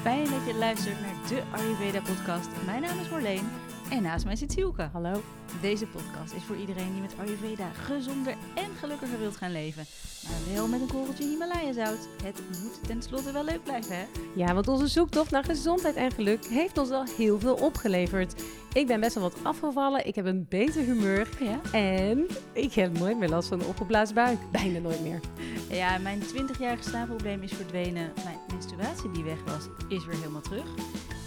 Fijn dat je luistert naar de Ayurveda podcast. Mijn naam is Marleen en naast mij zit Sielke. Hallo. Deze podcast is voor iedereen die met Ayurveda gezonder en gelukkiger wilt gaan leven. Maar wel met een korreltje Himalaya zout. Het moet tenslotte wel leuk blijven, hè? Ja, want onze zoektocht naar gezondheid en geluk heeft ons al heel veel opgeleverd. Ik ben best wel wat afgevallen, ik heb een beter humeur Ja. en ik heb nooit meer last van een opgeblazen buik. Bijna nooit meer. Ja, mijn 20-jarige slaapprobleem is verdwenen. Mijn menstruatie die weg was, is weer helemaal terug.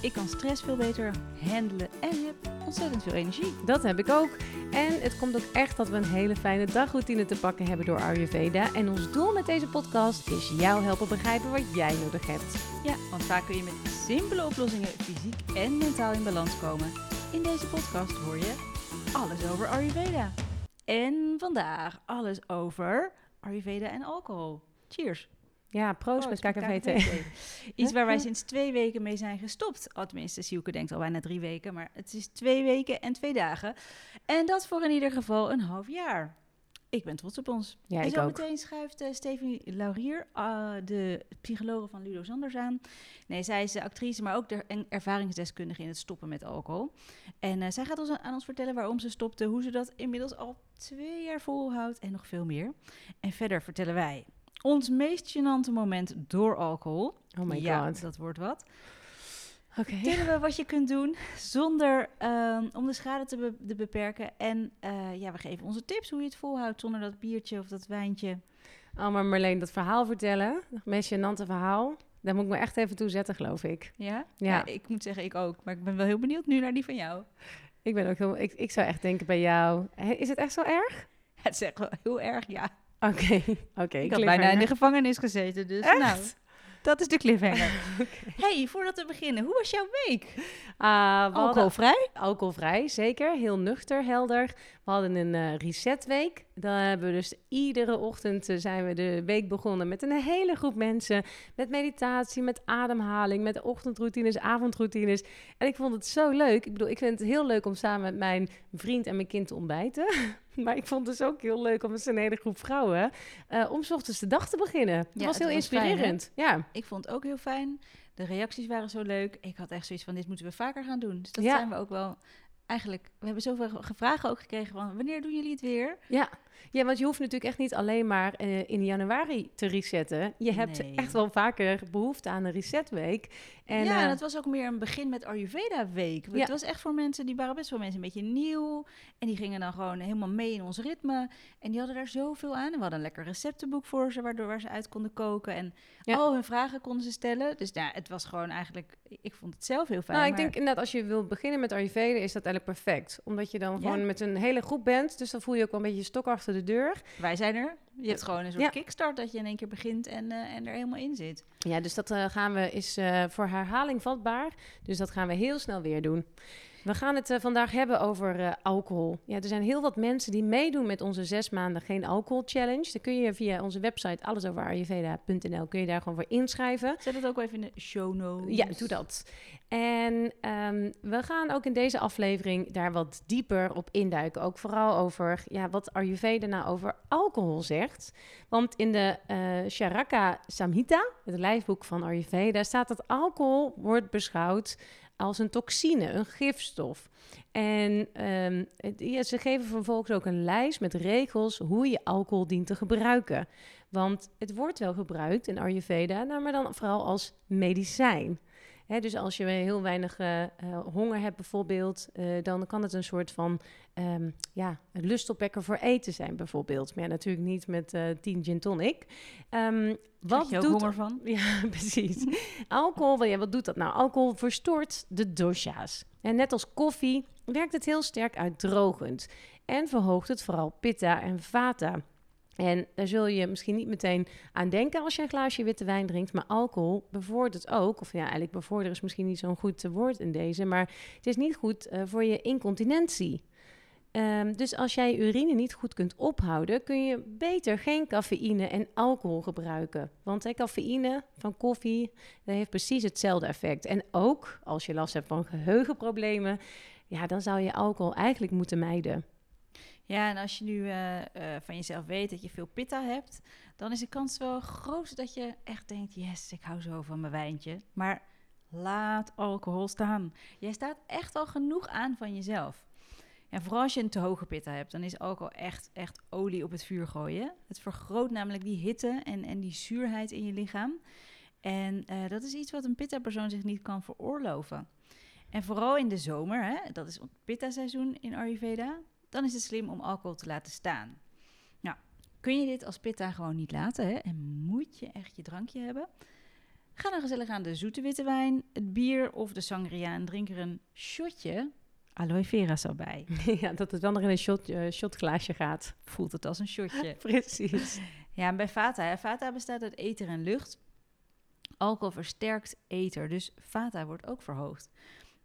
Ik kan stress veel beter handelen en heb ontzettend veel energie. Dat heb ik ook. En het komt ook echt dat we een hele fijne dagroutine te pakken hebben door Ayurveda. En ons doel met deze podcast is jou helpen begrijpen wat jij nodig hebt. Ja, want vaak kun je met simpele oplossingen fysiek en mentaal in balans komen. In deze podcast hoor je alles over Ayurveda. En vandaag alles over Ayurveda en alcohol. Cheers. Ja, proost, Proost met met KKVT. KKVT. Iets waar wij sinds twee weken mee zijn gestopt. Oh, tenminste, Sielke denkt al bijna drie weken, maar het is twee weken en twee dagen. En dat voor in ieder geval een half jaar. Ik ben trots op ons. Ja, en zo ook. meteen schuift uh, Stephanie Laurier, uh, de psychologe van Ludo Sanders aan. Nee, zij is actrice, maar ook de ervaringsdeskundige in het stoppen met alcohol. En uh, zij gaat ons aan ons vertellen waarom ze stopte, hoe ze dat inmiddels al twee jaar volhoudt en nog veel meer. En verder vertellen wij ons meest gênante moment door alcohol. Oh my ja, god. dat wordt wat. Oké. Vertellen we wat je kunt doen zonder um, om de schade te, be te beperken. En uh, ja, we geven onze tips hoe je het volhoudt zonder dat biertje of dat wijntje. Oh, maar Marleen, dat verhaal vertellen, dat meest gênante verhaal, daar moet ik me echt even toe zetten, geloof ik. Ja? Ja. ja? Ik moet zeggen, ik ook. Maar ik ben wel heel benieuwd nu naar die van jou. Ik ben ook heel, ik, ik zou echt denken bij jou, is het echt zo erg? Het is echt wel heel erg, ja. Oké, oké. Okay, ik had bijna in de gevangenis gezeten, dus echt? nou... Dat is de cliffhanger. okay. hey, voordat we beginnen, hoe was jouw week? Uh, alcoholvrij? Alcoholvrij, zeker. Heel nuchter, helder. We hadden een uh, resetweek. Dan hebben we dus iedere ochtend uh, zijn we de week begonnen met een hele groep mensen. Met meditatie, met ademhaling, met ochtendroutines, avondroutines. En ik vond het zo leuk. Ik bedoel, ik vind het heel leuk om samen met mijn vriend en mijn kind te ontbijten. Maar ik vond het dus ook heel leuk om met een hele groep vrouwen uh, om 's ochtends de dag te beginnen. Dat ja, was heel was inspirerend. Fijn, ja. Ik vond het ook heel fijn. De reacties waren zo leuk. Ik had echt zoiets van, dit moeten we vaker gaan doen. Dus dat ja. zijn we ook wel... Eigenlijk, we hebben zoveel vragen ook gekregen van, wanneer doen jullie het weer? Ja, ja want je hoeft natuurlijk echt niet alleen maar uh, in januari te resetten. Je hebt Nee. echt wel vaker behoefte aan een resetweek. En, ja, uh, en het was ook meer een begin met Ayurveda week. Ja. Het was echt voor mensen, die waren best wel mensen een beetje nieuw. En die gingen dan gewoon helemaal mee in ons ritme. En die hadden daar zoveel aan. En we hadden een lekker receptenboek voor ze, waardoor waar ze uit konden koken. En Ja. al hun vragen konden ze stellen. Dus ja, het was gewoon eigenlijk, ik vond het zelf heel fijn. nou, ik maar- denk inderdaad, als je wil beginnen met Ayurveda, is dat eigenlijk perfect. Omdat je dan Ja. gewoon met een hele groep bent. Dus dan voel je ook wel een beetje stok achter de deur. Wij zijn er. Je hebt gewoon een soort Ja. kickstart dat je in één keer begint en, eh, en er helemaal in zit. Ja, dus dat eh, gaan we, is eh, voor herhaling vatbaar. Dus dat gaan we heel snel weer doen. We gaan het eh, vandaag hebben over eh, alcohol. Ja, er zijn heel wat mensen die meedoen met onze zes maanden geen alcohol challenge. Dan kun je via onze website allesoverayurveda.nl kun je daar gewoon voor inschrijven. Zet het ook wel even in de show notes. Ja, doe dat. En ehm, we gaan ook in deze aflevering daar wat dieper op induiken. Ook vooral over ja, wat Ayurveda nou over alcohol zegt. Want in de eh Charaka Samhita, het lijfboek van Ayurveda, staat dat alcohol wordt beschouwd als een toxine, een gifstof. En ehm, het- ze geven vervolgens ook een lijst met regels hoe je alcohol dient te gebruiken. Want het wordt wel gebruikt in Ayurveda, nou, maar dan vooral als medicijn. Hè, dus als je heel weinig eh, eh, honger hebt bijvoorbeeld, eh, dan kan het een soort van ehm, ja, lustopwekker voor eten zijn bijvoorbeeld. Maar ja, natuurlijk niet met eh 10 gin tonic. Ehm, Wat je ook doet honger van? ja, precies. Alcohol, ja, wat doet dat nou? Alcohol verstoort de dosha's. En net als koffie werkt het heel sterk uitdrogend. En verhoogt het vooral pitta en vata. En daar zul je misschien niet meteen aan denken als je een glaasje witte wijn drinkt. Maar alcohol bevordert ook, of ja, eigenlijk bevorderen is misschien niet zo'n goed eh, woord in deze. Maar het is niet goed eh, voor je incontinentie. Ehm, dus als jij urine niet goed kunt ophouden, kun je beter geen cafeïne en alcohol gebruiken. Want hè, cafeïne van koffie heeft precies hetzelfde effect. En ook als je last hebt van geheugenproblemen, ja, dan zou je alcohol eigenlijk moeten mijden. Ja, en als je nu eh, eh, van jezelf weet dat je veel pitta hebt, dan is de kans wel groot dat je echt denkt: yes, ik hou zo van mijn wijntje. Maar laat alcohol staan. Jij staat echt al genoeg aan van jezelf. En vooral als je een te hoge pitta hebt, dan is alcohol echt, echt olie op het vuur gooien. Het vergroot namelijk die hitte en, en die zuurheid in je lichaam. En uh, dat is iets wat een pitta-persoon zich niet kan veroorloven. En vooral in de zomer, hè, dat is het pitta-seizoen in Ayurveda, dan is het slim om alcohol te laten staan. Nou, kun je dit als pitta gewoon niet laten hè, en moet je echt je drankje hebben? Ga dan gezellig aan de zoete witte wijn, het bier of de sangria en drink er een shotje aloe vera zo bij. Ja, dat het dan nog in een shot, uh, shotglaasje gaat. Voelt het als een shotje. Precies. Ja, en bij Vata, hè, Vata bestaat uit ether en lucht. Alcohol versterkt ether, dus Vata wordt ook verhoogd.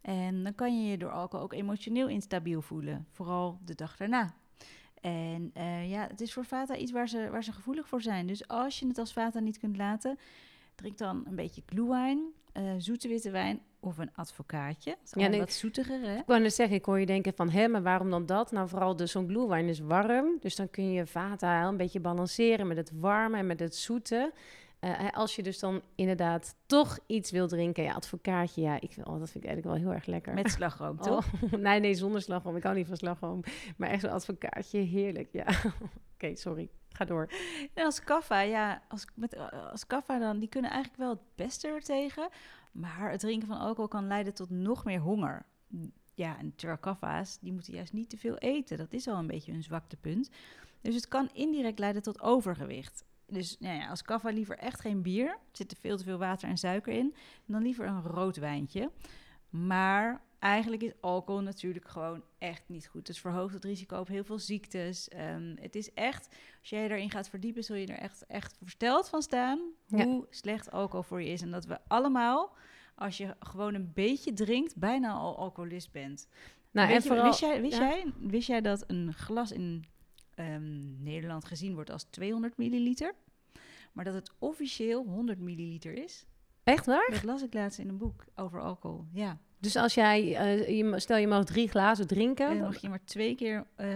En dan kan je je door alcohol ook emotioneel instabiel voelen, vooral de dag daarna. En uh, ja, het is voor Vata iets waar ze, waar ze gevoelig voor zijn. Dus als je het als Vata niet kunt laten, drink dan een beetje glühwein, uh, zoete witte wijn of een advocaatje. Ja, nee, wat zoetiger, hè? Ik wou net zeggen, ik hoor je denken van, hé, maar waarom dan dat? Nou, vooral de zo'n glühwein is warm, dus dan kun je Vata een beetje balanceren met het warme en met het zoete. Uh, als je dus dan inderdaad toch iets wil drinken, ja, advocaatje, ja, ik oh, dat vind ik eigenlijk wel heel erg lekker. Met slagroom, toch? Oh, nee, nee, zonder slagroom. Ik hou niet van slagroom. Maar echt zo'n advocaatje, heerlijk, ja. Oké, sorry. Ga door. En als kaffa, ja, als, met, als kaffa dan, die kunnen eigenlijk wel het beste er tegen. Maar het drinken van alcohol kan leiden tot nog meer honger. Ja, en terwijl kaffa's, die moeten juist niet te veel eten. Dat is al een beetje hun zwaktepunt. Dus het kan indirect leiden tot overgewicht. Dus nou ja, als kaffa liever echt geen bier. Er zit er veel te veel water en suiker in. Dan liever een rood wijntje. Maar eigenlijk is alcohol natuurlijk gewoon echt niet goed. Het verhoogt het risico op heel veel ziektes. Um, het is echt, als jij erin gaat verdiepen, zul je er echt, echt versteld van staan hoe slecht alcohol voor je is. En dat we allemaal, als je gewoon een beetje drinkt, bijna al alcoholist bent. Nou, en vooral, wist, jij, wist, jij, wist jij dat een glas in um, Nederland gezien wordt als 200 milliliter. Maar dat het officieel 100 milliliter is. Echt waar? Dat las ik laatst in een boek over alcohol, ja. Dus als jij, uh, je, stel je mag drie glazen drinken. dan mag je maar twee keer, uh,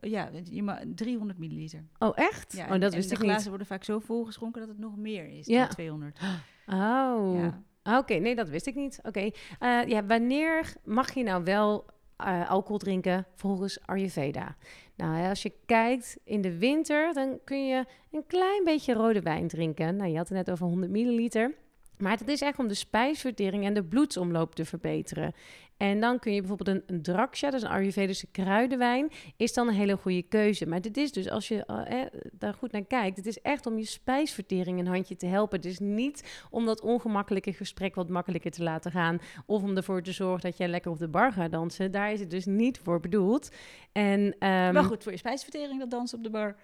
ja, je mag 300 milliliter. Oh, echt? Ja, oh, dat en wist de ik glazen niet. worden vaak zo vol geschonken dat het nog meer is ja. dan 200. Oh, ja. Ah, oké. Nee, dat wist ik niet. Oké. Okay. Uh, ja, wanneer mag je nou wel uh, alcohol drinken volgens Ayurveda? Nou, als je kijkt in de winter, dan kun je een klein beetje rode wijn drinken. Nou, je had het net over 100 milliliter. Maar het is echt om de spijsvertering en de bloedsomloop te verbeteren. En dan kun je bijvoorbeeld een, een draksha, dat is een Ayurvedische kruidenwijn, is dan een hele goede keuze. Maar dit is dus, als je eh, daar goed naar kijkt, het is echt om je spijsvertering een handje te helpen. Het is niet om dat ongemakkelijke gesprek wat makkelijker te laten gaan. Of om ervoor te zorgen dat jij lekker op de bar gaat dansen. Daar is het dus niet voor bedoeld. En, um, Wel goed voor je spijsvertering, dat dansen op de bar.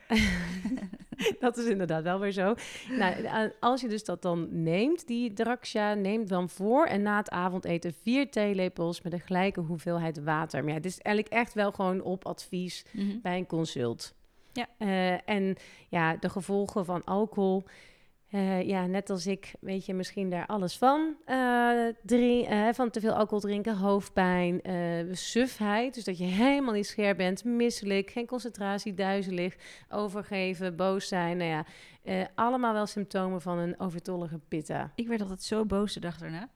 dat is inderdaad wel weer zo. Nou, eh, als je dus dat dan neemt, die draksha, neem dan voor en na het avondeten vier theelepels met een gelijke hoeveelheid water. Maar ja, het is eigenlijk echt wel gewoon op advies mm-hmm. bij een consult. Ja. Uh, en ja, de gevolgen van alcohol. Uh, ja, net als ik weet je misschien daar alles van. Uh, drink, van te veel alcohol drinken, hoofdpijn, sufheid. Dus dat je helemaal niet scherp bent, misselijk, geen concentratie, duizelig, overgeven, boos zijn. Nou ja, allemaal wel symptomen van een overtollige pitta. Ik werd altijd zo boos de dag daarna.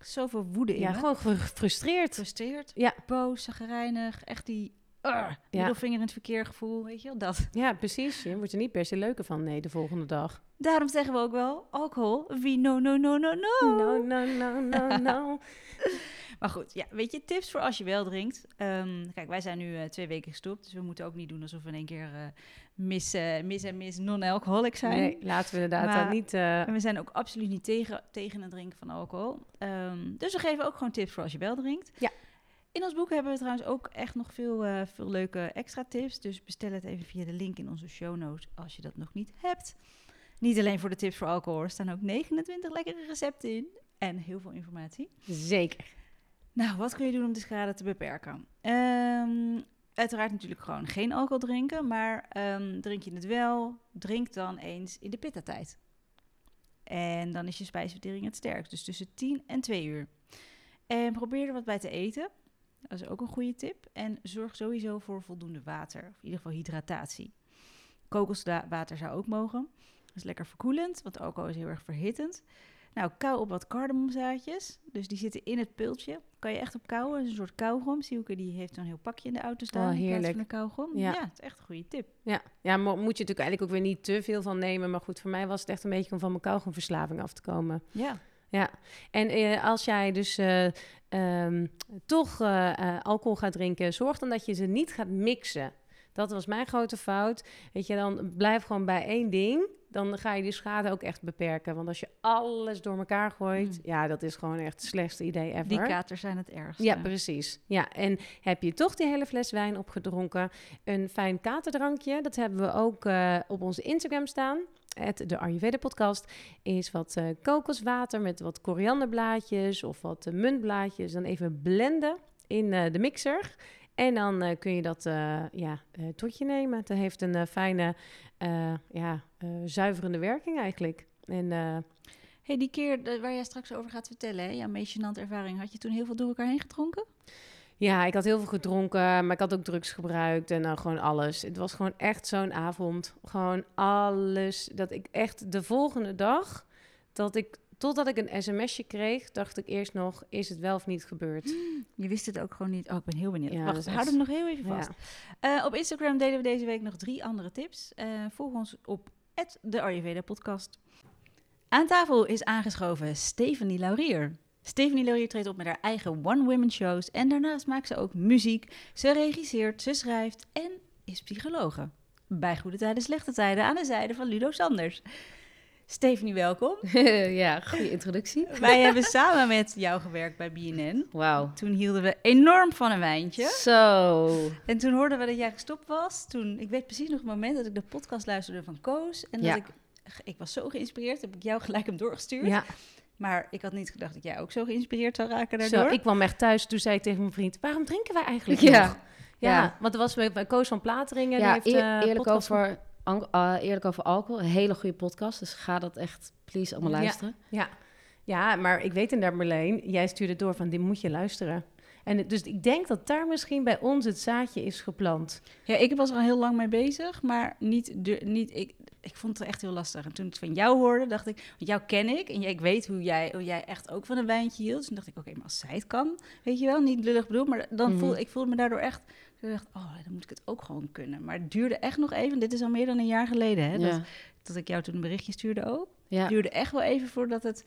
Zoveel woede in Ja, gewoon gefrustreerd. Gefrustreerd, ja. boos, zagrijnig. Echt die uh, middelvinger in het verkeer gevoel, weet je wel, dat. Ja, precies. Je wordt er niet per se leuker van, nee, de volgende dag. Daarom zeggen we ook wel, alcohol, wie no, no, no, no, no. No, no, no, no, no. maar goed, ja, weet je, tips voor als je wel drinkt. Um, kijk, wij zijn nu uh, twee weken gestopt, dus we moeten ook niet doen alsof we in één keer uh, mis, uh, mis en mis non-alcoholic zijn. Nee, laten we inderdaad maar, niet... En we zijn ook absoluut niet tegen, tegen het drinken van alcohol. Um, dus we geven ook gewoon tips voor als je wel drinkt. Ja. In ons boek hebben we trouwens ook echt nog veel, uh, veel leuke extra tips. Dus bestel het even via de link in onze show notes als je dat nog niet hebt. Niet alleen voor de tips voor alcohol, er staan ook 29 lekkere recepten in. En heel veel informatie. Zeker. Nou, wat kun je doen om de schade te beperken? Um, uiteraard natuurlijk gewoon geen alcohol drinken. Maar um, drink je het wel, drink dan eens in de pitta-tijd. En dan is je spijsvertering het sterkst. Dus tussen 10 en 2 uur. En probeer er wat bij te eten. Dat is ook een goede tip. En zorg sowieso voor voldoende water. Of in ieder geval hydratatie. Kokoswater zou ook mogen. Dat is lekker verkoelend, want alcohol is heel erg verhittend. Nou, kauw op wat cardamomzaadjes. Dus die zitten in het pultje. Kan je echt op kauwen. Een soort kauwgom. Sielke die heeft zo'n heel pakje in de auto staan. Oh, in plaats heerlijk. van een kauwgom. Ja. Ja. het is echt een goede tip. Ja, ja mo- moet je natuurlijk eigenlijk ook weer niet te veel van nemen. Maar goed, voor mij was het echt een beetje om van mijn kauwgomverslaving af te komen. Ja. Ja, en eh, als jij dus eh, ehm, toch eh, alcohol gaat drinken, zorg dan dat je ze niet gaat mixen. Dat was mijn grote fout. Weet je, dan blijf gewoon bij één ding. Dan ga je die schade ook echt beperken. Want als je alles door elkaar gooit, Mm. ja, dat is gewoon echt het slechtste idee ever. Die katers zijn het ergste. Ja, precies. Ja, en heb je toch die hele fles wijn opgedronken, een fijn katerdrankje, dat hebben we ook eh, op onze Instagram staan. Het, de Ayurveda podcast is wat eh, kokoswater met wat korianderblaadjes of wat eh, muntblaadjes. Dan even blenden in de mixer. En dan eh, kun je dat eh, ja, eh, tot je nemen. Het heeft een fijne, ja, zuiverende werking eigenlijk. En hey, die keer waar jij straks over gaat vertellen, hè, jouw meest gênante ervaring, had je toen heel veel door elkaar heen gedronken? Ja, ik had heel veel gedronken, maar ik had ook drugs gebruikt en dan gewoon alles. Het was gewoon echt zo'n avond. Gewoon alles. Dat ik echt de volgende dag, dat ik, totdat ik een sms'je kreeg, dacht ik eerst nog, is het wel of niet gebeurd? Je wist het ook gewoon niet. Oh, ik ben heel benieuwd. Ja, Wacht, is houd hem nog heel even vast. Ja. Eh, op Instagram delen we deze week nog drie andere tips. Eh, volg ons op de Ayurveda podcast. Aan tafel is aangeschoven Stephanie Laurier. Stephanie Laurier treedt op met haar eigen one-woman shows en daarnaast maakt ze ook muziek. Ze regisseert, ze schrijft en is psychologe. Bij goede tijden, slechte tijden aan de zijde van Ludo Sanders. Stephanie, welkom. ja, goede introductie. Wij hebben samen met jou gewerkt bij BNN. Wauw. Toen hielden we enorm van een wijntje. Zo. En toen hoorden we dat jij gestopt was. Toen, ik weet precies nog het moment dat ik de podcast luisterde van Koos. En dat Ja. ik, ik was zo geïnspireerd, heb ik jou gelijk hem doorgestuurd. Ja, Maar ik had niet gedacht dat jij ook zo geïnspireerd zou raken zo, daardoor. ik kwam echt thuis, toen zei ik tegen mijn vriend, waarom drinken wij eigenlijk Ja. nog? Ja, Ja. want er was bij bij Koos van Plateringen. Ja, die heeft, eh, eerlijk, over, eh, eerlijk over alcohol. Een hele goede podcast. Dus ga dat echt, please, allemaal Ja. luisteren. Ja. ja, maar ik weet inderdaad, Marleen, jij stuurde door van, dit moet je luisteren. En dus ik denk dat daar misschien bij ons het zaadje is geplant. Ja, ik was er al heel lang mee bezig, maar niet, du- niet ik, ik vond het echt heel lastig. En toen ik het van jou hoorde, dacht ik, want jou ken ik en jij- ik weet hoe jij, hoe jij echt ook van een wijntje hield. Dus toen dacht ik, oké, maar als zij het kan, weet je wel, niet lullig bedoeld, maar dan Mhm. voel ik voelde me daardoor echt, ik dacht, oh, dan moet ik het ook gewoon kunnen. Maar het duurde echt nog even, dit is al meer dan een jaar geleden, hè, dat, dat ik jou toen een berichtje stuurde ook. Ja. Het duurde echt wel even voordat het,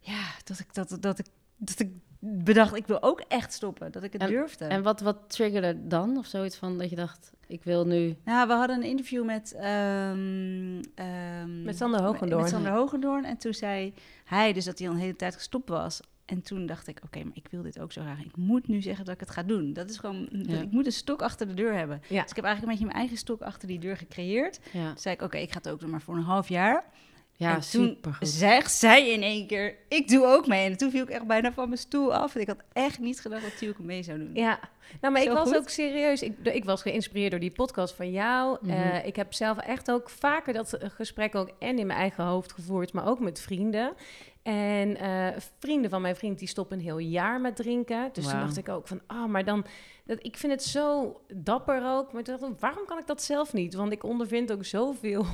ja, dat ik, dat, dat ik, dat ik bedacht, ik wil ook echt stoppen, dat ik het En- durfde. En wat, wat triggerde dan? Of zoiets van dat je dacht, ik wil nu... Nou, we hadden een interview met... ehm, ehm, Met Sander Hogendoorn. Met Sander Hogendoorn. En toen zei hij dus dat hij al een hele tijd gestopt was. En toen dacht ik, oké, maar ik wil dit ook zo graag. Ik moet nu zeggen dat ik het ga doen. Dat is gewoon... Ja. Ik moet een stok achter de deur hebben. Ja. Dus ik heb eigenlijk een beetje mijn eigen stok achter die deur gecreëerd. Ja, Toen zei ik, oké, ik ga het ook doen, maar voor een half jaar. Ja en toen supergoed. zegt zij in één keer, ik doe ook mee. En toen viel ik echt bijna van mijn stoel af. En ik had echt niet gedacht dat Tielke mee zou doen. Ja, nou, maar ik was goed. ook serieus. Ik, ik was geïnspireerd door die podcast van jou. Mhm. Eh, ik heb zelf echt ook vaker dat gesprek ook en in mijn eigen hoofd gevoerd, maar ook met vrienden. En eh, vrienden van mijn vriend die stoppen een heel jaar met drinken. Dus toen Wauw. dacht ik ook van, ah, maar dan, dat, ik vind het zo dapper ook. Maar toen dacht ik, waarom kan ik dat zelf niet? Want ik ondervind ook zoveel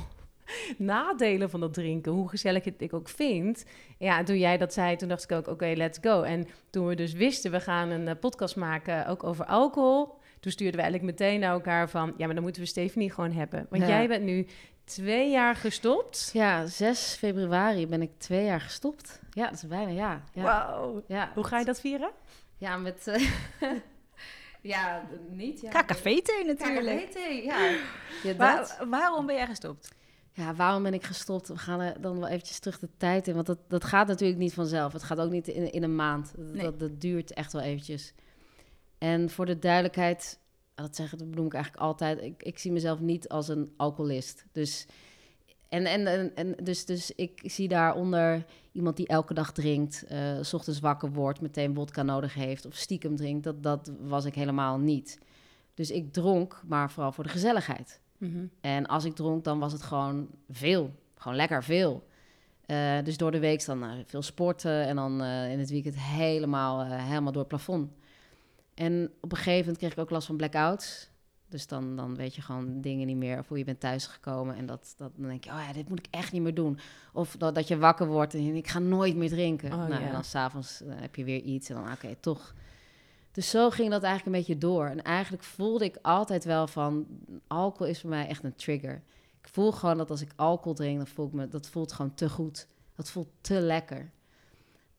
nadelen van dat drinken, hoe gezellig het ik ook vind. Ja, en toen jij dat zei, toen dacht ik ook, oké, let's go. En toen we dus wisten, we gaan een eh, podcast maken ook over alcohol. Toen stuurden we eigenlijk meteen naar elkaar van, ja, maar dan moeten we Stephanie gewoon hebben. Want Ja. jij bent nu twee jaar gestopt. Ja, 6 februari ben ik twee jaar gestopt. Ja, dat is bijna, ja. Ja, Wauw. ja. Hoe ga je dat vieren? Ja, met... eh, ja, niet. Ja, KKV-thee natuurlijk. KKV-thee, ja. ja dat. Waar- waarom ben jij gestopt? Ja, waarom ben ik gestopt? We gaan er dan wel eventjes terug de tijd in. Want dat, dat gaat natuurlijk niet vanzelf. Het gaat ook niet in, in een maand. Dat, Nee. dat, dat duurt echt wel eventjes. En voor de duidelijkheid, dat zeggen, dat bedoel ik eigenlijk altijd. Ik, ik zie mezelf niet als een alcoholist. Dus, en, en, en, en dus, dus ik zie daaronder iemand die elke dag drinkt, eh, s ochtends wakker wordt, meteen vodka nodig heeft of stiekem drinkt. Dat, dat was ik helemaal niet. Dus ik dronk, maar vooral voor de gezelligheid. Mhm. En als ik dronk, dan was het gewoon veel. Gewoon lekker veel. Eh, dus door de week dan eh, veel sporten en dan eh, in het weekend helemaal, helemaal door het plafond. En op een gegeven moment kreeg ik ook last van blackouts. Dus dan, dan weet je gewoon dingen niet meer. Of hoe je bent thuisgekomen. En dat, dat, dan denk je, oh ja, dit moet ik echt niet meer doen. Of dat, dat je wakker wordt en je denkt, ik ga nooit meer drinken. Oh, nou, ja. En dan s'avonds uh, heb je weer iets. En dan, oké, toch. Dus zo ging dat eigenlijk een beetje door. En eigenlijk voelde ik altijd wel van, alcohol is voor mij echt een trigger. Ik voel gewoon dat als ik alcohol drink, dan voel ik me, dat voelt gewoon te goed. Dat voelt te lekker.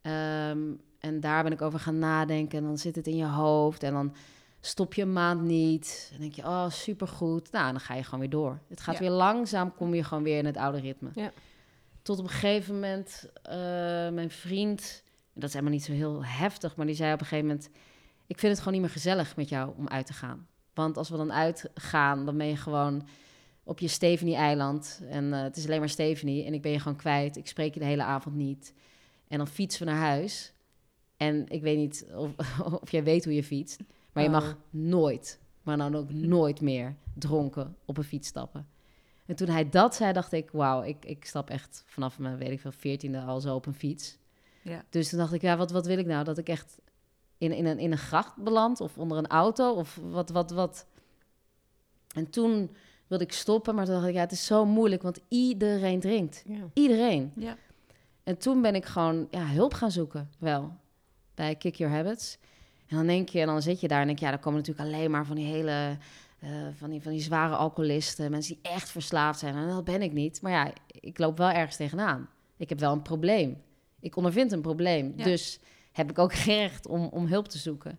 Ehm, en daar ben ik over gaan nadenken. En dan zit het in je hoofd. En dan stop je een maand niet. Dan denk je, oh, supergoed. Nou, dan ga je gewoon weer door. Het gaat Ja. weer langzaam, kom je gewoon weer in het oude ritme. Ja. Tot op een gegeven moment, eh, mijn vriend... en Dat is helemaal niet zo heel heftig, maar die zei op een gegeven moment... Ik vind het gewoon niet meer gezellig met jou om uit te gaan. Want als we dan uitgaan, dan ben je gewoon op je Stephanie-eiland. En eh, het is alleen maar Stephanie. En ik ben je gewoon kwijt. Ik spreek je de hele avond niet. En dan fietsen we naar huis. En ik weet niet of, of jij weet hoe je fietst. Maar je Oh. mag nooit, maar dan ook nooit meer dronken op een fiets stappen. En toen hij dat zei, dacht ik, wauw, ik, ik stap echt vanaf mijn, weet ik veel, veertiende al zo op een fiets. Ja. Dus toen dacht ik, ja, wat, wat wil ik nou? Dat ik echt in, in, een, in een gracht beland of onder een auto of wat, wat, wat. En toen wilde ik stoppen, maar toen dacht ik, ja, het is zo moeilijk, want iedereen drinkt. Ja. Iedereen. Ja. En toen ben ik gewoon ja, hulp gaan zoeken, wel, bij Kick Your Habits. En dan denk je, en dan zit je daar en denk je, ja, dan komen natuurlijk alleen maar van die hele, eh, van, die, van die zware alcoholisten, mensen die echt verslaafd zijn. En dat ben ik niet. Maar ja, ik loop wel ergens tegenaan. Ik heb wel een probleem. Ik ondervind een probleem. Ja. Dus heb ik ook recht om, om hulp te zoeken.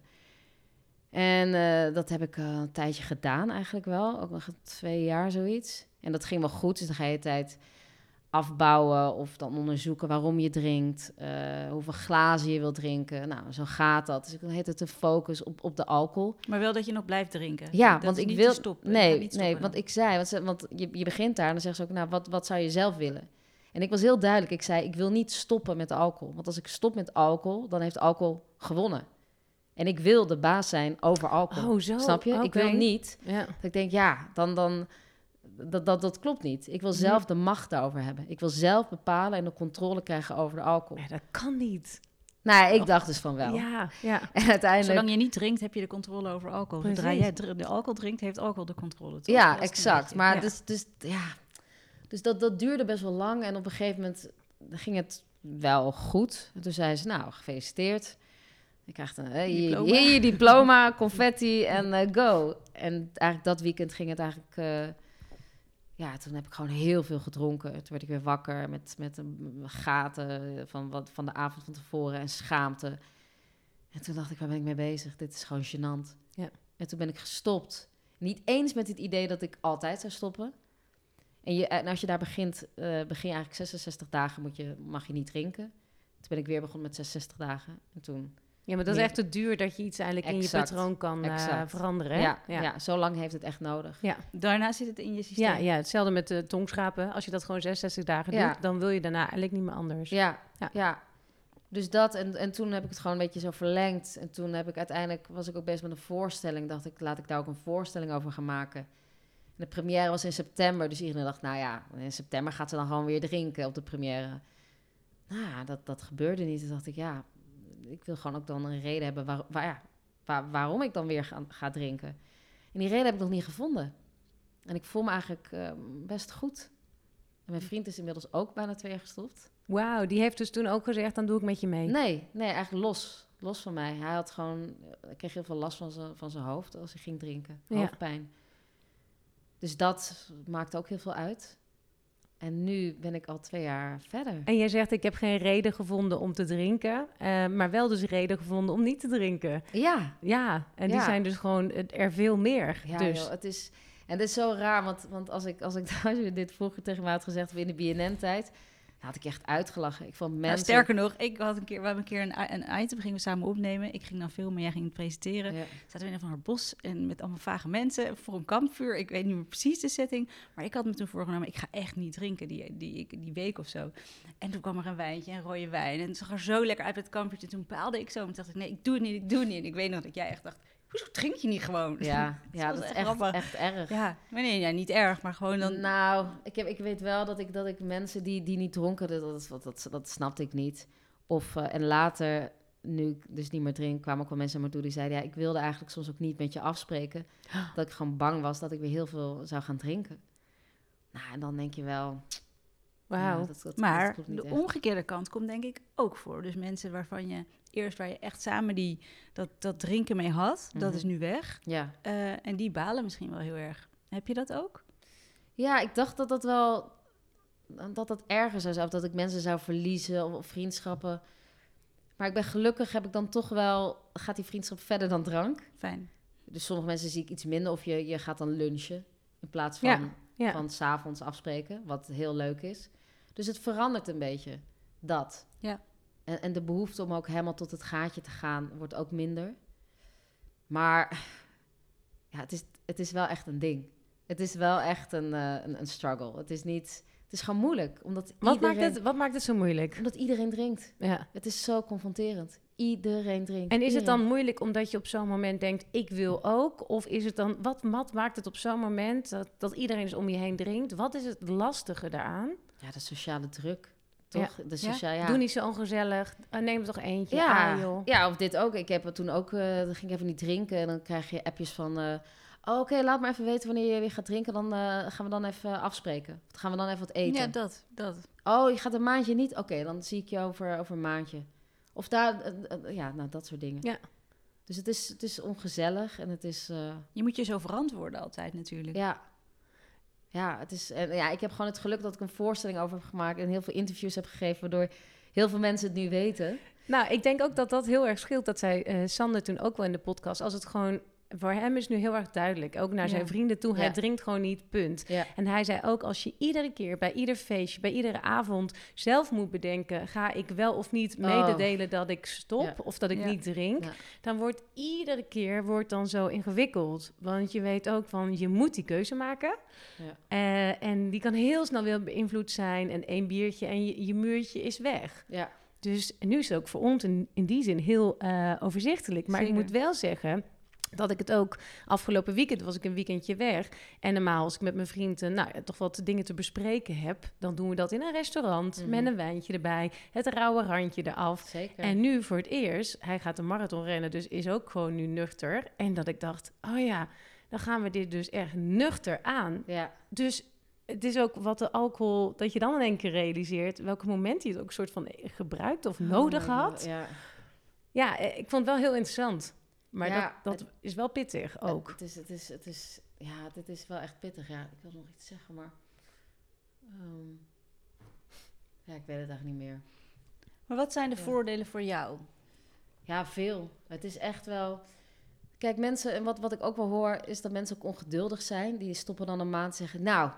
En eh, dat heb ik eh, een tijdje gedaan eigenlijk wel. Ook nog twee jaar zoiets. En dat ging wel goed. Dus dan ga je de tijd afbouwen of dan onderzoeken waarom je drinkt. eh, hoeveel glazen je wilt drinken. Nou, zo gaat dat. Dus ik heet het de focus op, op de alcohol. Maar wel dat je nog blijft drinken. Ja, Dat want ik wil. stoppen. Nee, nee, want ik zei, want, ze- want je, je begint daar en dan zeggen ze ook, nou, wat, wat zou je zelf willen? En ik was heel duidelijk. Ik zei, ik wil niet stoppen met alcohol. Want als ik stop met alcohol, dan heeft alcohol gewonnen. En ik wil de baas zijn over alcohol. Oh, zo. Snap je? Ik wil niet Ja. dat ik denk, ja, dan, dan, dat, dat, dat klopt niet. Ik wil zelf de macht daarover hebben. Ik wil zelf bepalen en de controle krijgen over de alcohol. Ja, dat kan niet. Nou, ik dacht dus van wel. Ja, ja. En uiteindelijk... Zolang je niet drinkt, heb je de controle over alcohol. Zodra jij de alcohol drinkt, heeft alcohol de controle. toch? Ja, exact. Maar Ja. dus, dus ja, dus dat, dat duurde best wel lang. En op een gegeven moment ging het wel goed. En toen zei ze, nou, gefeliciteerd. Je krijgt een, eh, Diploma. hier je diploma, confetti en eh, go. En eigenlijk dat weekend ging het eigenlijk... eh, ja, toen heb ik gewoon heel veel gedronken. Toen werd ik weer wakker met, met een gaten van, wat, van de avond van tevoren en schaamte. En toen dacht ik, waar ben ik mee bezig? Dit is gewoon gênant. Ja. En toen ben ik gestopt. Niet eens met het idee dat ik altijd zou stoppen. En, je, en als je daar begint, eh, begin je eigenlijk 66 dagen moet je, mag je niet drinken. Toen ben ik weer begonnen met 66 dagen. En toen, Ja, maar dat is echt te duur dat je iets eigenlijk in je patroon kan eh, veranderen. Hè? ja, ja. ja. zo lang heeft het echt nodig. Daarna zit het in je systeem. Ja, ja, hetzelfde met de tongschapen. Als je dat gewoon 66 dagen Ja. doet, dan wil je daarna eigenlijk niet meer anders. Ja, Ja. ja. Dus dat, en, en toen heb ik het gewoon een beetje zo verlengd. En toen heb ik uiteindelijk, was ik ook bezig met een voorstelling. Dacht ik, laat ik daar ook een voorstelling over gaan maken. De première was in september, dus iedereen dacht, nou ja, in september gaat ze dan gewoon weer drinken op de première. Nou dat, dat gebeurde niet. Toen dacht ik, ja, ik wil gewoon ook dan een reden hebben waar, waar, ja, waar- waarom ik dan weer ga, ga drinken. En die reden heb ik nog niet gevonden. En ik voel me eigenlijk eh, best goed. En mijn vriend is inmiddels ook bijna twee jaar gestopt. Wauw, die heeft dus toen ook gezegd, dan doe ik met je mee. Nee, nee, eigenlijk los. Los van mij. Hij had gewoon, hij kreeg heel veel last van zijn, van zijn hoofd als hij ging drinken. Hoofdpijn. Dus dat maakt ook heel veel uit. En nu ben ik al twee jaar verder. En jij zegt, ik heb geen reden gevonden om te drinken, eh, maar wel dus reden gevonden om niet te drinken. Ja, Ja, en die zijn dus gewoon er veel meer. ja dus. joh, het is... En het is zo raar, want, want als, ik, als, ik, als je dit vroeger tegen had gezegd in de BNN-tijd... had ik echt uitgelachen. Ik vond Nou, mensen... sterker nog, ik had een keer, we hebben een keer een, een item, gingen we samen opnemen. Ik ging dan filmen, jij ging het presenteren. Ja. Zaten we in een van haar bos en met allemaal vage mensen voor een kampvuur. Ik weet niet meer precies de setting, maar ik had me toen voorgenomen, ik ga echt niet drinken die, die, die week of zo. En toen kwam er een wijntje, een rode wijn en het zag er zo lekker uit met het kampvuurtje. Toen paalde ik zo en toen dacht ik, nee, ik doe het niet, ik doe het niet. En ik weet nog dat jij echt dacht, hoezo drink je niet gewoon? Ja, ja, was dat is echt echt, grappig. echt erg. Ja, maar nee, ja, niet erg, maar gewoon dan... Nou, ik, heb, ik weet wel dat ik, dat ik mensen die, die niet dronken, dat, dat, dat, dat, dat snapte ik niet. Of, eh, en later, nu ik dus niet meer drink, kwamen ook wel mensen naar me toe die zeiden... ja, ik wilde eigenlijk soms ook niet met je afspreken. Dat ik gewoon bang was dat ik weer heel veel zou gaan drinken. Nou, en dan denk je wel... Wauw. ja, dat- Maar de echt. omgekeerde kant komt denk ik ook voor. Dus mensen waarvan je eerst waar je echt samen die, dat, dat drinken mee had, dat Mhm. is nu weg. Ja. Eh, en die balen misschien wel heel erg. Heb je dat ook? ja, ik dacht dat dat wel... dat dat erger zou zijn. Of dat ik mensen zou verliezen of, of vriendschappen. Maar ik ben gelukkig, heb ik dan toch wel... gaat die vriendschap verder dan drank. Fijn. Dus sommige mensen zie ik iets minder. Of je, je gaat dan lunchen in plaats van... Ja, ja. van s'avonds afspreken, wat heel leuk is. Dus het verandert een beetje, dat. Ja. En, en de behoefte om ook helemaal tot het gaatje te gaan wordt ook minder. Maar ja, het, is, het is wel echt een ding. Het is wel echt een, eh, een, een struggle. Het is niet... Het is gewoon moeilijk, omdat Wat, iedereen, maakt het, wat maakt het zo moeilijk? omdat iedereen drinkt. Ja. Het is zo confronterend. Iedereen drinkt. En is het dan moeilijk omdat je op zo'n moment denkt, ik wil ook? Of is het dan, wat, wat maakt het op zo'n moment dat, dat iedereen dus om je heen drinkt? Wat is het lastige daaraan? Ja, de sociale druk, toch? De sociale, ja. Doe niet zo ongezellig, uh, neem er toch eentje. Ja, Ah, joh. ja, of dit ook. Ik heb het toen ook, eh, dan ging ik even niet drinken. En dan krijg je appjes van, eh, oh, oké, laat maar even weten wanneer je weer gaat drinken. Dan eh, gaan we dan even afspreken. Gaan we dan even wat eten. Ja, dat. dat. Oh, je gaat een maandje niet? Oké, dan zie ik je over, over een maandje. Of daar, eh, eh, ja, nou, dat soort dingen. Ja. Dus het is, het is ongezellig en het is, eh, Je moet je zo verantwoorden altijd natuurlijk. ja... Ja, het is, en ja, ik heb gewoon het geluk dat ik een voorstelling over heb gemaakt... en heel veel interviews heb gegeven, waardoor heel veel mensen het nu weten. Nou, ik denk ook dat dat heel erg scheelt. Dat zei eh Sander toen ook wel in de podcast. Als het gewoon, voor hem is nu heel erg duidelijk. Ook naar zijn Ja. vrienden toe. Hij Ja. drinkt gewoon niet, punt. Ja, En hij zei ook, als je iedere keer bij ieder feestje, bij iedere avond zelf moet bedenken, ga ik wel of niet Oh. mededelen dat ik stop Ja. of dat ik Ja. niet drink, Ja. dan wordt iedere keer wordt dan zo ingewikkeld. Want je weet ook van, je moet die keuze maken. Ja. Eh, en die kan heel snel weer beïnvloed zijn en één biertje en je, je muurtje is weg. ja. Dus nu is het ook voor ons in, in die zin heel eh, overzichtelijk. Maar Zeker. ik moet wel zeggen dat ik het ook afgelopen weekend was ik een weekendje weg. En normaal als ik met mijn vrienden nou, ja, toch wat dingen te bespreken heb, dan doen we dat in een restaurant Mhm. met een wijntje erbij, het rauwe randje eraf. Zeker. En nu voor het eerst, hij gaat een marathon rennen, dus is ook gewoon nu nuchter. En dat ik dacht, oh ja, dan gaan we dit dus echt nuchter aan. ja. Dus het is ook wat de alcohol, dat je dan in één keer realiseert welke moment hij het ook soort van gebruikt of nodig Oh my had. God, Ja. Ja, eh, ik vond het wel heel interessant. Maar Ja, dat, dat is wel pittig ook. Het is, het is, het is, ja, dit is wel echt pittig. Ja, ik wil nog iets zeggen, maar... ehm, ja, ik weet het eigenlijk niet meer. Maar wat zijn de Ja. voordelen voor jou? Ja, veel. Het is echt wel... Kijk, mensen, en wat, wat ik ook wel hoor, is dat mensen ook ongeduldig zijn. Die stoppen dan een maand en zeggen, nou,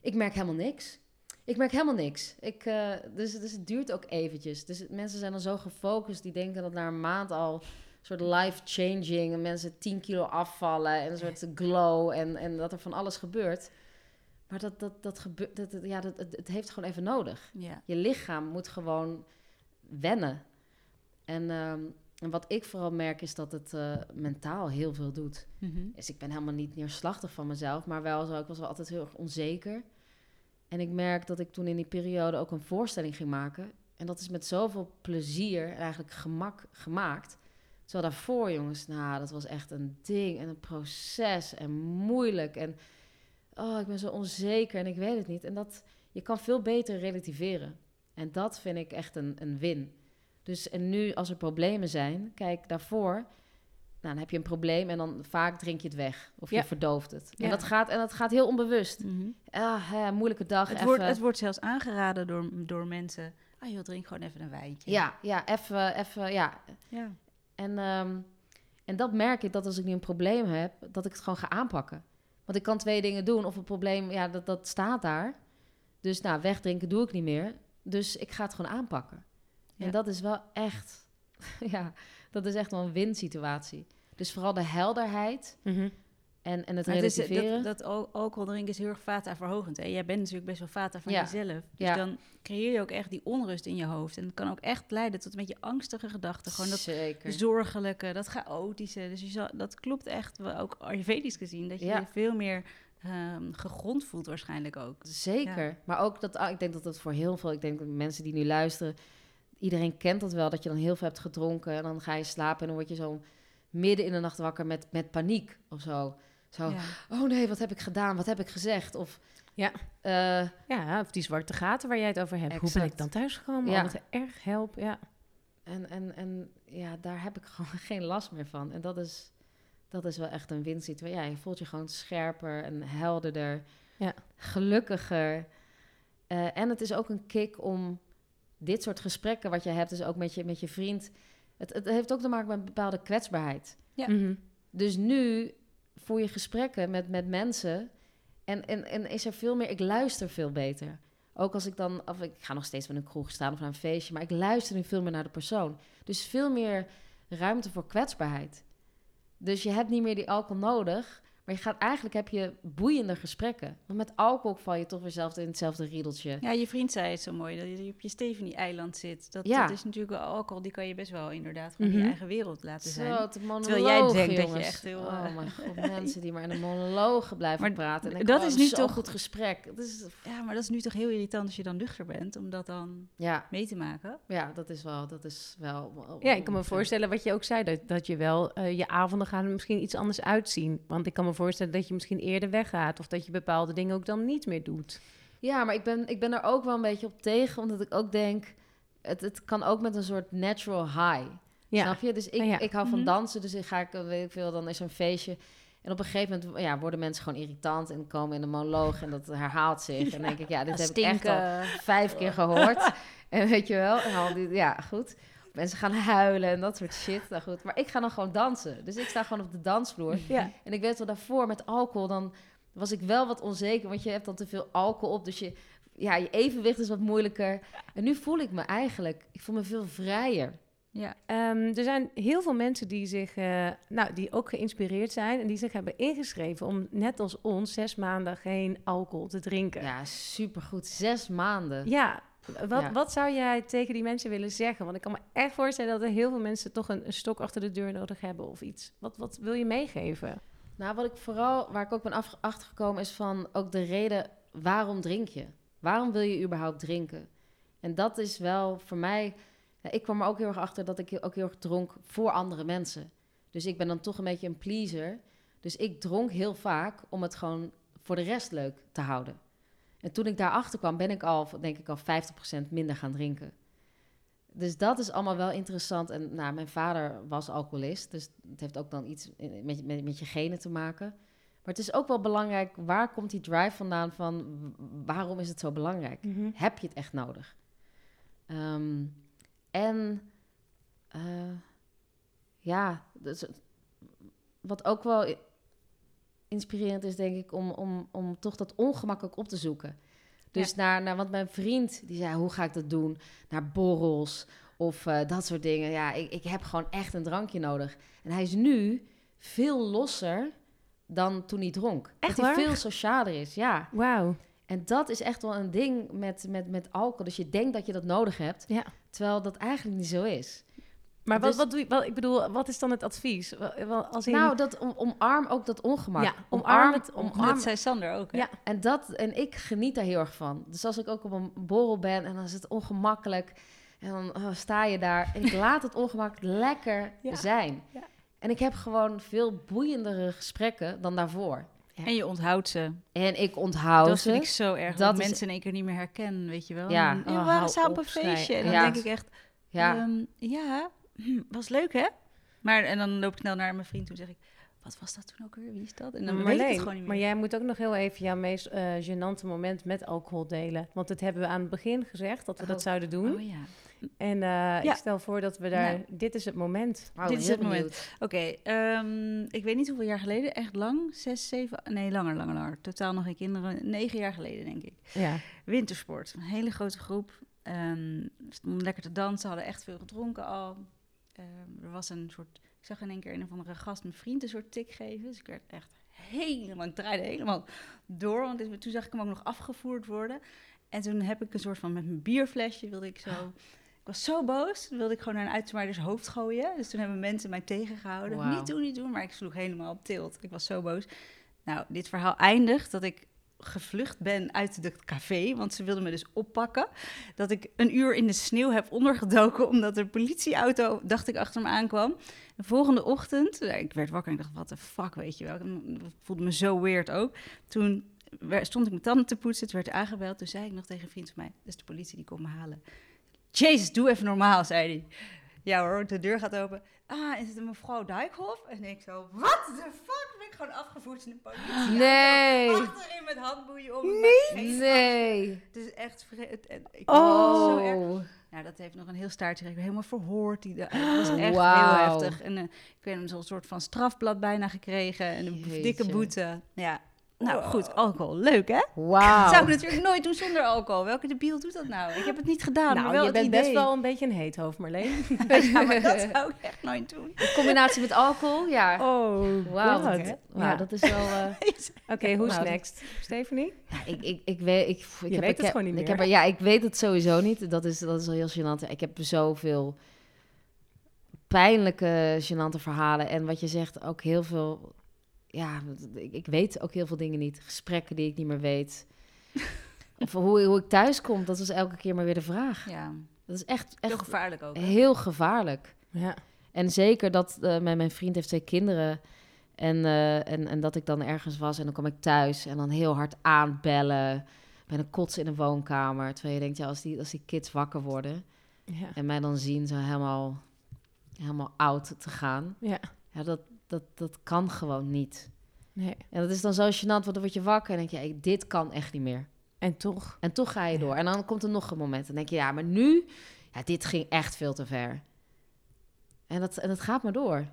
ik merk helemaal niks. Ik merk helemaal niks. Ik, eh, dus, dus het duurt ook eventjes. Dus mensen zijn dan zo gefocust, die denken dat na een maand al soort life-changing... en mensen 10 kilo afvallen en een soort glow en, en dat er van alles gebeurt. Maar dat, dat, dat gebeurt, dat, ja, dat, het, het heeft gewoon even nodig. Ja. Je lichaam moet gewoon wennen. En, ehm, en wat ik vooral merk is dat het eh, mentaal heel veel doet. Mhm. Dus ik ben helemaal niet neerslachtig van mezelf, maar wel zo, ik was wel altijd heel erg onzeker. En ik merk dat ik toen in die periode ook een voorstelling ging maken. En dat is met zoveel plezier en eigenlijk gemak gemaakt. Terwijl daarvoor, jongens, nou, dat was echt een ding en een proces en moeilijk. En oh, ik ben zo onzeker en ik weet het niet. En dat, je kan veel beter relativeren. En dat vind ik echt een, een win. Dus en nu, als er problemen zijn, kijk, daarvoor, nou, dan heb je een probleem en dan vaak drink je het weg. Of Ja. je verdooft het. Ja. En, dat gaat, en dat gaat heel onbewust. Mhm. Ah, hè, moeilijke dag. Het, even. wordt, het wordt zelfs aangeraden door, door mensen. Ah joh, drink gewoon even een wijntje. Ja, ja, even, even, ja. ja. En, ehm, en dat merk ik dat als ik nu een probleem heb, dat ik het gewoon ga aanpakken. Want ik kan twee dingen doen. Of een probleem, ja, dat, dat staat daar. Dus nou, wegdrinken doe ik niet meer. Dus ik ga het gewoon aanpakken. Ja. En dat is wel echt, ja, dat is echt wel een win-situatie. Dus vooral de helderheid Mhm. En, en het Maar het is, relativeren. dat, dat al- alcohol drinken is heel erg vata-verhogend. Hè? Jij bent natuurlijk best wel vata van Ja. jezelf. Dus Ja. dan creëer je ook echt die onrust in je hoofd. En het kan ook echt leiden tot een beetje angstige gedachten. Gewoon dat Zeker. zorgelijke, dat chaotische. Dus je zal, dat klopt echt, ook Ayurvedisch gezien. Dat je Ja. je veel meer ehm, gegrond voelt waarschijnlijk ook. Zeker. Maar ook dat, ah, ik denk dat dat voor heel veel, ik denk dat mensen die nu luisteren, iedereen kent dat wel, dat je dan heel veel hebt gedronken en dan ga je slapen en dan word je zo midden in de nacht wakker met, met paniek of zo. Zo, Ja. oh nee, wat heb ik gedaan? Wat heb ik gezegd? Of, Ja. eh, Ja, of die zwarte gaten waar jij het over hebt. Hoe ben ik dan thuisgekomen? Ja. Wat erg help, ja. en, en, en ja, daar heb ik gewoon geen last meer van. En dat is, dat is wel echt een winsituatie. Ja, je voelt je gewoon scherper en helderder, Ja. gelukkiger. Eh, en het is ook een kick om dit soort gesprekken wat je hebt, dus ook met je, met je vriend. Het, het heeft ook te maken met een bepaalde kwetsbaarheid. Ja. Mhm. Dus nu voer je gesprekken met, met mensen en, en, en is er veel meer, ik luister veel beter. Ook als ik dan, of ik ga nog steeds met een kroeg staan of naar een feestje, maar ik luister nu veel meer naar de persoon. Dus veel meer ruimte voor kwetsbaarheid. Dus je hebt niet meer die alcohol nodig, maar je gaat eigenlijk heb je boeiende gesprekken. Want met alcohol val je toch weer zelf in hetzelfde riedeltje. Ja, je vriend zei het zo mooi, dat je op je Stephanie-eiland zit. Dat, Ja. dat is natuurlijk wel alcohol, die kan je best wel inderdaad gewoon in Mhm. je eigen wereld laten zijn. Zo, Terwijl jij denkt dat je jongens. echt heel, Oh eh, mijn god, mensen die maar in een monologen blijven Maar praten. En dat oh, is nu zo'n toch- goed gesprek. Dat is, Ja, maar dat is nu toch heel irritant als je dan nuchter bent, om dat dan ja, mee te maken. ja, dat is wel, dat is wel. Ja, ik kan me voorstellen wat je ook zei, dat, dat je wel eh, je avonden gaan misschien iets anders uitzien. Want ik kan me voorstellen dat je misschien eerder weggaat of dat je bepaalde dingen ook dan niet meer doet. Ja, maar ik ben, ik ben er ook wel een beetje op tegen, omdat ik ook denk, het, het kan ook met een soort natural high. Ja, Snap je? Dus ik, Ja, ja. ik hou van Mhm. dansen, dus ik ga ik, weet ik veel, dan is er een feestje. En op een gegeven moment ja, worden mensen gewoon irritant en komen in een monoloog en dat herhaalt zich. En dan denk ik, ja, dit heb ik echt al vijf keer gehoord. en weet je wel, en al die, ja, goed. Mensen gaan huilen en dat soort shit. Nou goed, maar ik ga dan gewoon dansen. Dus ik sta gewoon op de dansvloer. ja. En ik weet wel daarvoor met alcohol, dan was ik wel wat onzeker, want je hebt dan te veel alcohol op. Dus je, ja, je evenwicht is wat moeilijker. En nu voel ik me eigenlijk, ik voel me veel vrijer. Ja. Ehm, er zijn heel veel mensen die zich, eh, nou, die ook geïnspireerd zijn en die zich hebben ingeschreven om net als ons zes maanden geen alcohol te drinken. Ja, supergoed. Zes maanden. Ja, wat, Ja. wat zou jij tegen die mensen willen zeggen? Want ik kan me echt voorstellen dat er heel veel mensen toch een, een stok achter de deur nodig hebben of iets. Wat, wat wil je meegeven? Nou, wat ik vooral, waar ik ook ben af- achtergekomen, is van ook de reden waarom drink je? Waarom wil je überhaupt drinken? En dat is wel voor mij. ja, ik kwam er ook heel erg achter dat ik ook heel erg dronk voor andere mensen. Dus ik ben dan toch een beetje een pleaser. Dus ik dronk heel vaak om het gewoon voor de rest leuk te houden. En toen ik daarachter kwam, ben ik al, denk ik, al 50% minder gaan drinken. Dus dat is allemaal wel interessant. En nou, mijn vader was alcoholist, dus het heeft ook dan iets met, met, met je genen te maken. Maar het is ook wel belangrijk, waar komt die drive vandaan van waarom is het zo belangrijk? Heb je het echt nodig? Ehm, en eh, ja, dus, wat ook wel inspirerend is, denk ik, om, om, om toch dat ongemak ook op te zoeken. Dus naar, naar, want mijn vriend, die zei, hoe ga ik dat doen? Naar borrels of eh, dat soort dingen. Ja, ik, ik heb gewoon echt een drankje nodig. En hij is nu veel losser dan toen hij dronk. Echt dat hij waar? veel socialer is, ja. Wauw. En dat is echt wel een ding met, met, met alcohol. Dus je denkt dat je dat nodig hebt, Ja. terwijl dat eigenlijk niet zo is. Maar wat, Dus- wat doe je, wat, ik bedoel, wat is dan het advies? Als in, Nou, dat om, omarm ook dat ongemak. Ja, omarm het- omarm. Maar dat zei Sander ook, hè? Ja. En, dat, en ik geniet daar heel erg van. Dus als ik ook op een borrel ben en dan is het ongemakkelijk... en dan oh, sta je daar en ik laat het ongemak lekker Ja. zijn. Ja. En ik heb gewoon veel boeiendere gesprekken dan daarvoor. En je onthoudt ze. En ik onthoud dat ze. vind ik zo erg. Dat Dat, is- mensen in één keer niet meer herkennen, weet je wel. Ja. En, Oh, we waren samen op een feestje. En dan Ja. denk ik echt, Ja, ja, ja hm, was leuk hè? Maar en dan loop ik snel naar mijn vriend toe en zeg ik, wat was dat toen ook weer? Wie is dat? En dan weet ik het gewoon niet meer. maar jij moet ook nog heel even jouw meest eh gênante moment met alcohol delen. Want dat hebben we aan het begin gezegd, dat we dat Oh. zouden doen. Oh ja. En eh, Ja. ik stel voor dat we daar... Nou. Dit is het moment. Oh, dit is het moment. Oké, ehm, ik weet niet hoeveel jaar geleden. Echt lang? Zes, zeven? Nee, langer, langer, langer. Totaal nog geen kinderen. Negen jaar geleden, denk ik. Ja. Wintersport. Een hele grote groep. Ehm, stonden lekker te dansen. Hadden echt veel gedronken al. Ehm, er was een soort... Ik zag in één keer een of andere gast een vriend een soort tik geven. Dus ik werd echt helemaal... Ik draaide helemaal door. Want toen zag ik hem ook nog afgevoerd worden. En toen heb ik een soort van... Met mijn bierflesje wilde ik zo... Ik was zo boos. Toen wilde ik gewoon naar een uitzwaarders hoofd gooien. Dus toen hebben mensen mij tegengehouden. Niet doen, niet doen. Maar ik sloeg helemaal op tilt. Ik was zo boos. Nou, dit verhaal eindigt dat ik gevlucht ben uit het café, want ze wilden me dus oppakken. Dat ik een uur in de sneeuw heb ondergedoken, omdat er politieauto, dacht ik, achter me aankwam. De volgende ochtend, ja, ik werd wakker en ik dacht, wat de fuck, weet je wel. Ik voelde me zo weird ook. Toen stond ik mijn tanden te poetsen, het werd aangebeld. Toen zei ik nog tegen een vriend van mij, dat is de politie, die komt me halen. Jezus, doe even normaal, zei hij. Ja hoor, de deur gaat open. Ah, is het een mevrouw Dijkhoff? En ik zo, what the fuck? Ben ik gewoon afgevoerd in de politie. Nee. Achterin met handboeien om. Nee. Het Nee. is echt het- het- ik Oh. zo erg. Nou, dat heeft nog een heel staartje. Ik helemaal verhoord. Die, dat was echt heel heftig. En eh, ik heb zo'n soort van strafblad bijna gekregen. En een Jeetje. dikke boete. Ja. Nou goed, alcohol. Leuk hè? Wauw. Zou ik natuurlijk nooit doen zonder alcohol. Welke debiel doet dat nou? Ik heb het niet gedaan, maar nou, wel je bent best wel een beetje een heethoofd, Marleen. Ja, maar dat zou ik echt nooit doen. In combinatie met alcohol, ja. Oh, Wauw, dat, wauw, Ja. dat is wel... eh, Oké, who's Nou, dat- next? Stephanie? ja, ik, ik, ik weet... Ik, ik Je heb, weet ik het heb- gewoon niet ik meer. heb er- ja, ik weet het sowieso niet. Dat is, dat is al heel gênant. Ik heb zoveel pijnlijke, gênante verhalen. En wat je zegt, ook heel veel... Ja, ik, ik weet ook heel veel dingen niet. Gesprekken die ik niet meer weet. of hoe, hoe ik thuis kom, dat is elke keer maar weer de vraag. Ja, Dat is echt, heel echt gevaarlijk ook. hè? heel gevaarlijk. Ja. En zeker dat eh, mijn, mijn vriend heeft twee kinderen. En, eh, en, en dat ik dan ergens was en dan kwam ik thuis en dan heel hard aanbellen. Bijna kotsen in een woonkamer. Terwijl je denkt, ja, als die, als die kids wakker worden Ja. en mij dan zien zo helemaal, helemaal oud te gaan. Ja. Ja, dat, dat, dat kan gewoon niet. Nee. En dat is dan zo gênant, want dan word je wakker en denk je, hey, dit kan echt niet meer. En toch? En toch ga je Ja. door. En dan komt er nog een moment. En denk je, ja, maar nu, ja, dit ging echt veel te ver. En dat, en dat gaat maar door.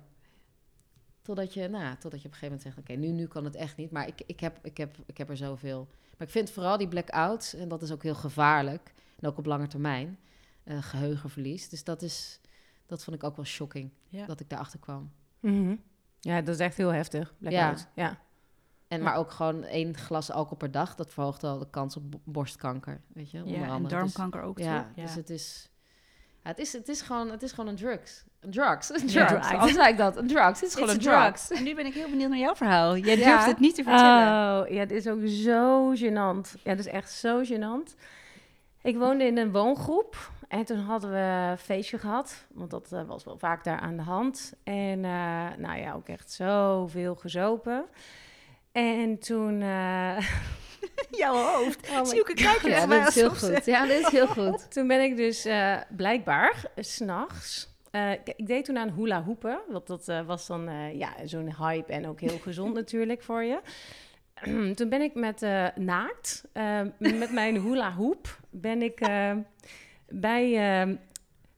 Totdat je, nou, totdat je op een gegeven moment zegt, oké, nu, nu kan het echt niet. Maar ik, ik, heb, ik, heb, ik heb er zoveel. Maar ik vind vooral die blackouts, en dat is ook heel gevaarlijk. En ook op lange termijn, eh, geheugenverlies. Dus dat is, dat vond ik ook wel shocking, Ja. dat ik daarachter kwam. Mhm. Ja, dat is echt heel heftig. Blackout. Ja. En Ja. maar ook gewoon één glas alcohol per dag, dat verhoogt al de kans op bo- borstkanker, weet je, onder Ja, en. Dus- darmkanker ook, Ja, dus het is, ja, het is, het is gewoon, het is gewoon een drugs. Een drugs. Een Ja, drugs. drugs. Al zei ik dat, een drugs. Het is gewoon It's een drugs. En nu ben ik heel benieuwd naar jouw verhaal. Jij Ja. durft het niet te vertellen. Oh, ja, dit is ook zo gênant. Ja, dat is echt zo gênant. Ik woonde in een woongroep en toen hadden we een feestje gehad. Want dat eh, was wel vaak daar aan de hand. En eh, nou ja, ook echt zoveel gezopen. En toen... eh, Jouw hoofd. oh Zie ik Ja, dit is heel goed. Ja, dit is heel goed. Toen ben ik dus blijkbaar s s'nachts. ik, deed toen aan hula hoepen. Want dat was dan ja, zo'n hype en ook heel gezond natuurlijk voor je. toen ben ik met naakt, met mijn hula hoep, ben ik eh, bij eh,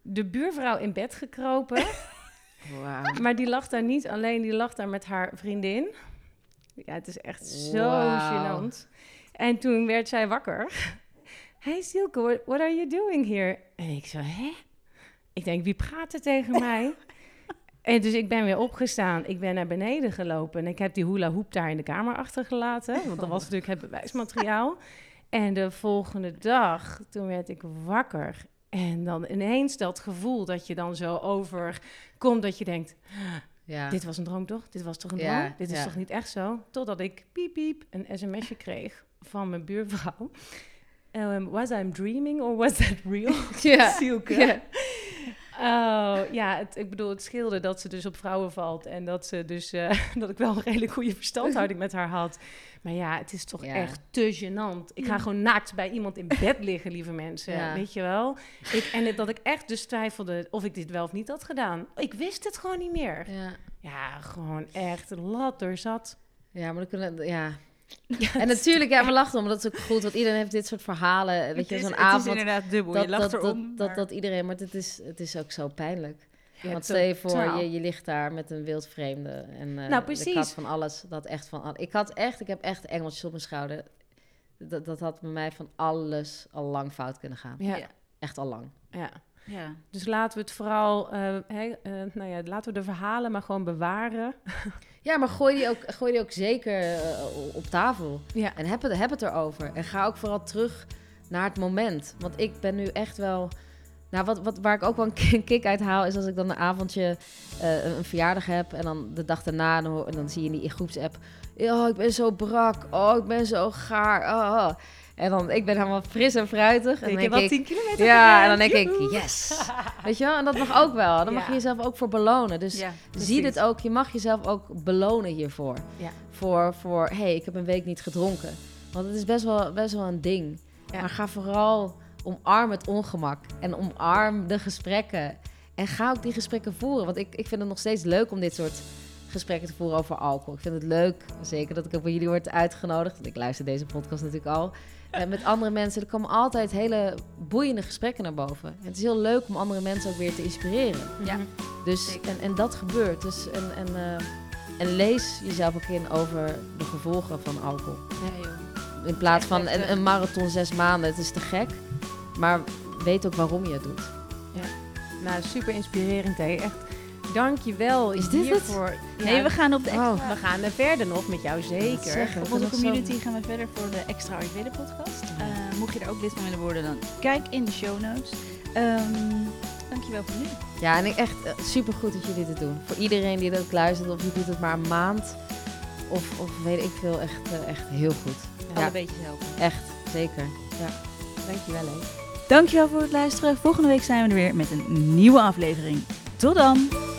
de buurvrouw in bed gekropen. Maar die lag daar niet alleen, die lag daar met haar vriendin. Ja, het is echt zo Wauw. gênant. En toen werd zij wakker. Hey Silke, what, what are you doing here? En ik zo, hè? Ik denk, wie praat er tegen mij? En dus ik ben weer opgestaan. Ik ben naar beneden gelopen. En ik heb die hula hoep daar in de kamer achtergelaten. Want dat was natuurlijk het bewijsmateriaal. En de volgende dag, toen werd ik wakker. En dan ineens dat gevoel dat je dan zo overkomt. Dat je denkt, Ja. dit was een droom toch? Dit was toch een Ja, droom? Dit is ja. toch niet echt zo? Totdat ik piep piep een sms'je kreeg van mijn buurvrouw. Um, was I dreaming or was that real? Ja. Sielke. Ja. Oh, ja, het, ik bedoel, het scheelde dat ze dus op vrouwen valt. En dat, ze dus, eh, dat ik wel een redelijk goede verstandhouding met haar had. Maar ja, het is toch Ja. echt te gênant. Ik ga gewoon naakt bij iemand in bed liggen, lieve mensen. Ja. Weet je wel? Ik, en het- dat ik echt dus twijfelde of ik dit wel of niet had gedaan. Ik wist het gewoon niet meer. Ja. Ja, gewoon echt ladder zat. Ja, maar dan kunnen... Ja. En natuurlijk, ja, we lachen om, dat is ook goed, want iedereen heeft dit soort verhalen. Weet je, Het zo'n Het is avond... inderdaad dubbel. Dat, je lacht dat, erom. dat, maar- dat, dat iedereen, maar het is, het is ook zo pijnlijk. Ja, Want stel je voor, je, je ligt daar met een wildvreemde. En eh Nou, ik precies. had van alles, dat echt van... al- Ik had echt, ik heb echt engeltjes op mijn schouder. Dat, dat had bij mij van alles al lang fout kunnen gaan. Ja, Ja. Echt al lang. ja. Ja. Dus laten we het vooral, eh, hè, eh, nou ja, laten we de verhalen maar gewoon bewaren. Ja, maar gooi die ook, gooi die ook zeker op tafel. Ja. En heb het, heb het erover. En ga ook vooral terug naar het moment. Want ik ben nu echt wel Nou, wat, wat, waar ik ook wel een ki- kick uit haal, is als ik dan een avondje eh, een, verjaardag heb en dan de dag daarna, dan, en dan zie je in die groepsapp, oh, ik ben zo brak, oh, ik ben zo gaar, oh, oh." En dan, ik ben helemaal fris en fruitig. En Ik heb denk al ik, 10 kilometer ja, en dan denk ik, yes. Weet je wel? En dat mag ook wel. Dan mag je jezelf ook voor belonen. Dus Ja, zie dit ook. Je mag jezelf ook belonen hiervoor. Ja. Voor, voor hé, hey, ik heb een week niet gedronken. Want het is best wel, best wel een ding. Maar ga vooral omarm het ongemak. En omarm de gesprekken. En ga ook die gesprekken voeren. Want ik, ik vind het nog steeds leuk om dit soort gesprekken te voeren over alcohol. Ik vind het leuk, zeker dat ik ook bij jullie word uitgenodigd. Want ik luister deze podcast natuurlijk al. Eh, met andere mensen. Er komen altijd hele boeiende gesprekken naar boven. En het is heel leuk om andere mensen ook weer te inspireren. Ja. Mhm. Dus, Zeker. en, en dat gebeurt. Dus, en, en, eh, en lees jezelf ook in over de gevolgen van alcohol. Ja, joh. In plaats van een, een marathon zes maanden, het is te gek. Maar weet ook waarom je het doet. Nou, super inspirerend, hè. Echt, dank je wel Is dit het? hiervoor. Nee, Ja, we gaan op de extra... Oh. we gaan er verder nog met jou, zeker. zeggen. Op onze zo- community gaan we verder voor de extra Ayurveda podcast. Eh, mocht je er ook lid van willen worden, dan kijk in de show notes. Ehm dankjewel voor nu. Ja, en ik echt super goed dat jullie dit doen. Voor iedereen die dat luistert, of je doet het maar een maand. Of, of weet ik veel, echt, eh, echt heel goed. Ja, beetjes helpen. echt, zeker. Dankjewel, hè. Dankjewel voor het luisteren. Volgende week zijn we er weer met een nieuwe aflevering. Tot dan!